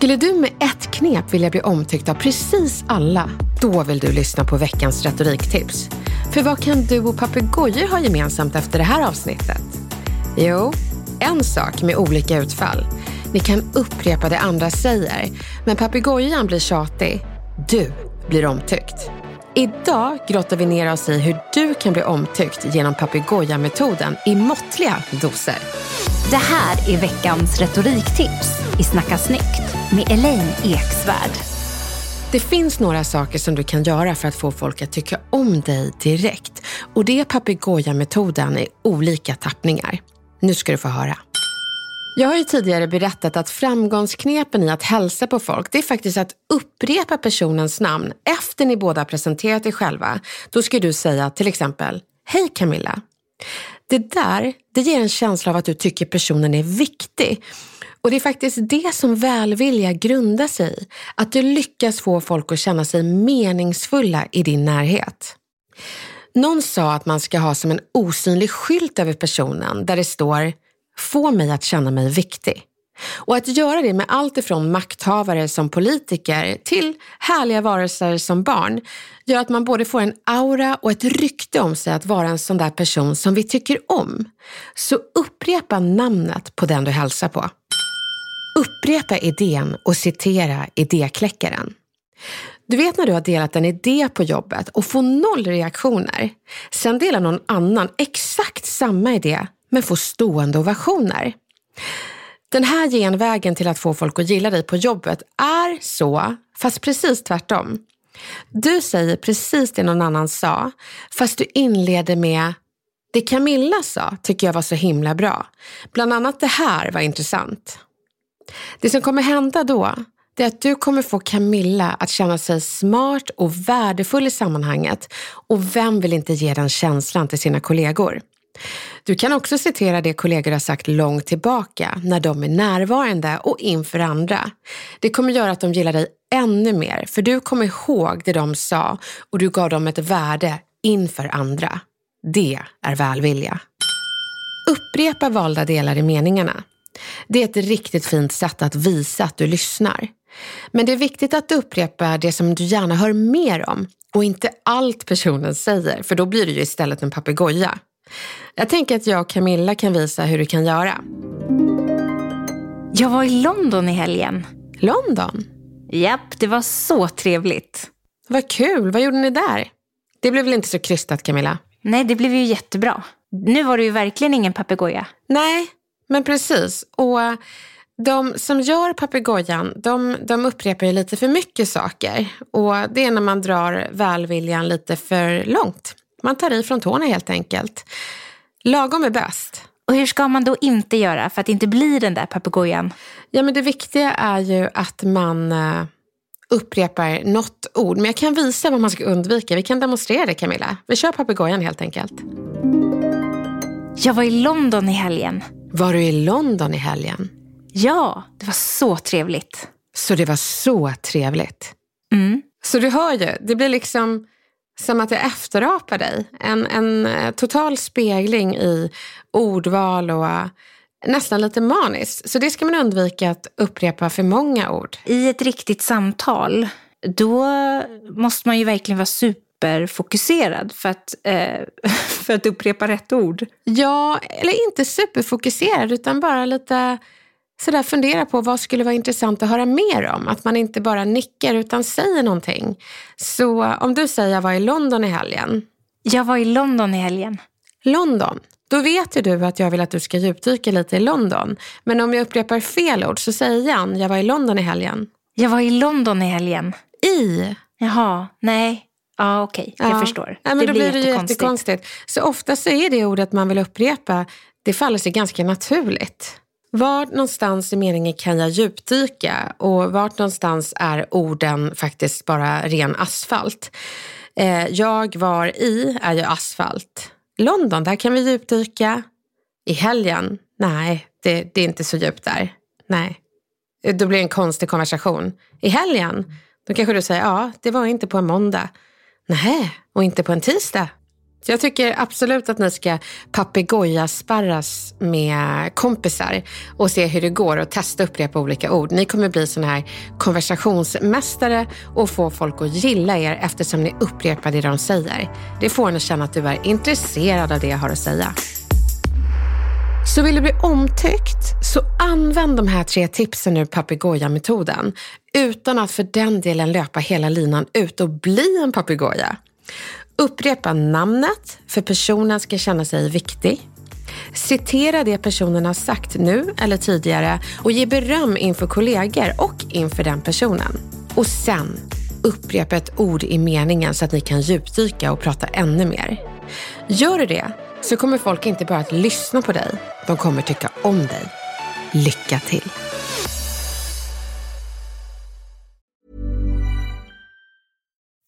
Skulle du med ett knep vilja bli omtyckt av precis alla? Då vill du lyssna på veckans retoriktips. För vad kan du och papegojor ha gemensamt efter det här avsnittet? Jo, en sak med olika utfall. Ni kan upprepa det andra säger, men papegojan blir tjatig. Du blir omtyckt. Idag grottar vi ner oss i hur du kan bli omtyckt genom papegojametoden i måttliga doser. Det här är veckans retoriktips i Snacka snyggt med Elaine Eksvärd. Det finns några saker som du kan göra för att få folk att tycka om dig direkt. Och det är papegojametoden i olika tappningar. Nu ska du få höra. Jag har ju tidigare berättat att framgångsknepen i att hälsa på folk, det är faktiskt att upprepa personens namn efter ni båda presenterat er själva. Då ska du säga till exempel, Hej Camilla. Det där, det ger en känsla av att du tycker personen är viktig. Och det är faktiskt det som välvilja grundar sig i. Att du lyckas få folk att känna sig meningsfulla i din närhet. Någon sa att man ska ha som en osynlig skylt över personen där det står Få mig att känna mig viktig. Och att göra det med allt ifrån makthavare som politiker till härliga varelser som barn gör att man både får en aura och ett rykte om sig att vara en sån där person som vi tycker om. Så upprepa namnet på den du hälsar på. Upprepa idén och citera idékläckaren. Du vet när du har delat en idé på jobbet och får noll reaktioner. Sen delar någon annan exakt samma idé men får stående ovationer. Den här genvägen till att få folk att gilla dig på jobbet är så, fast precis tvärtom. Du säger precis det någon annan sa, fast du inleder med det Camilla sa tycker jag var så himla bra. Bland annat det här var intressant. Det som kommer hända då, det är att du kommer få Camilla att känna sig smart och värdefull i sammanhanget. Och vem vill inte ge den känslan till sina kollegor? Du kan också citera det kollegor har sagt långt tillbaka när de är närvarande och inför andra. Det kommer göra att de gillar dig ännu mer för du kom ihåg det de sa och du gav dem ett värde inför andra. Det är välvilja. Upprepa valda delar i meningarna. Det är ett riktigt fint sätt att visa att du lyssnar. Men det är viktigt att du upprepar det som du gärna hör mer om och inte allt personen säger, för då blir du ju istället en papegoja. Jag tänker att jag och Camilla kan visa hur du kan göra. Jag var i London i helgen. London? Japp, det var så trevligt. Vad kul, vad gjorde ni där? Det blev väl inte så krystat Camilla? Nej, det blev ju jättebra. Nu var det ju verkligen ingen papegoja. Nej, men precis. Och de som gör papegojan, de, de upprepar ju lite för mycket saker. Och det är när man drar välviljan lite för långt. Man tar i från tårna helt enkelt. Lagom är bäst. Och hur ska man då inte göra för att inte bli den där papegojan? Ja, men det viktiga är ju att man uh, upprepar något ord. Men jag kan visa vad man ska undvika. Vi kan demonstrera det Camilla. Vi kör papegojan helt enkelt. Jag var i London i helgen. Var du i London i helgen? Ja, det var så trevligt. Så det var så trevligt. Mm. Så du hör ju, det blir liksom som att jag efterapar dig. En, en eh, total spegling i ordval och uh, nästan lite maniskt. Så det ska man undvika att upprepa för många ord. I ett riktigt samtal, då måste man ju verkligen vara super superfokuserad för att, eh, för att upprepa rätt ord. Ja, eller inte superfokuserad utan bara lite sådär fundera på vad skulle vara intressant att höra mer om. Att man inte bara nickar utan säger någonting. Så om du säger jag var i London i helgen. Jag var i London i helgen. London. Då vet ju du att jag vill att du ska djupdyka lite i London. Men om jag upprepar fel ord så säger Jan, jag var i London i helgen. Jag var i London i helgen. I. Jaha, nej. Ja, okej. Okay. Jag förstår. Ja, men det då blir, blir det jättekonstigt. jättekonstigt. Så ofta så är det ordet man vill upprepa, det faller sig ganska naturligt. Var någonstans i meningen kan jag djupdyka och vart någonstans är orden faktiskt bara ren asfalt? Eh, jag var i är ju asfalt. London, där kan vi djupdyka. I helgen? Nej, det, det är inte så djupt där. Nej. Eh, då blir det en konstig konversation. I helgen? Då kanske du säger, ja, det var inte på en måndag. Nej, och inte på en tisdag. Så jag tycker absolut att ni ska papegojasparras med kompisar och se hur det går och testa upprepa olika ord. Ni kommer bli såna här konversationsmästare och få folk att gilla er eftersom ni upprepar det de säger. Det får en att känna att du är intresserad av det jag har att säga. Så vill du bli omtyckt, så använd de här tre tipsen ur papegojametoden utan att för den delen löpa hela linan ut och bli en papegoja. Upprepa namnet för personen ska känna sig viktig. Citera det personen har sagt nu eller tidigare och ge beröm inför kollegor och inför den personen. Och sen upprepa ett ord i meningen så att ni kan djupdyka och prata ännu mer. Gör du det så kommer folk inte bara att lyssna på dig, de kommer tycka om dig. Lycka till!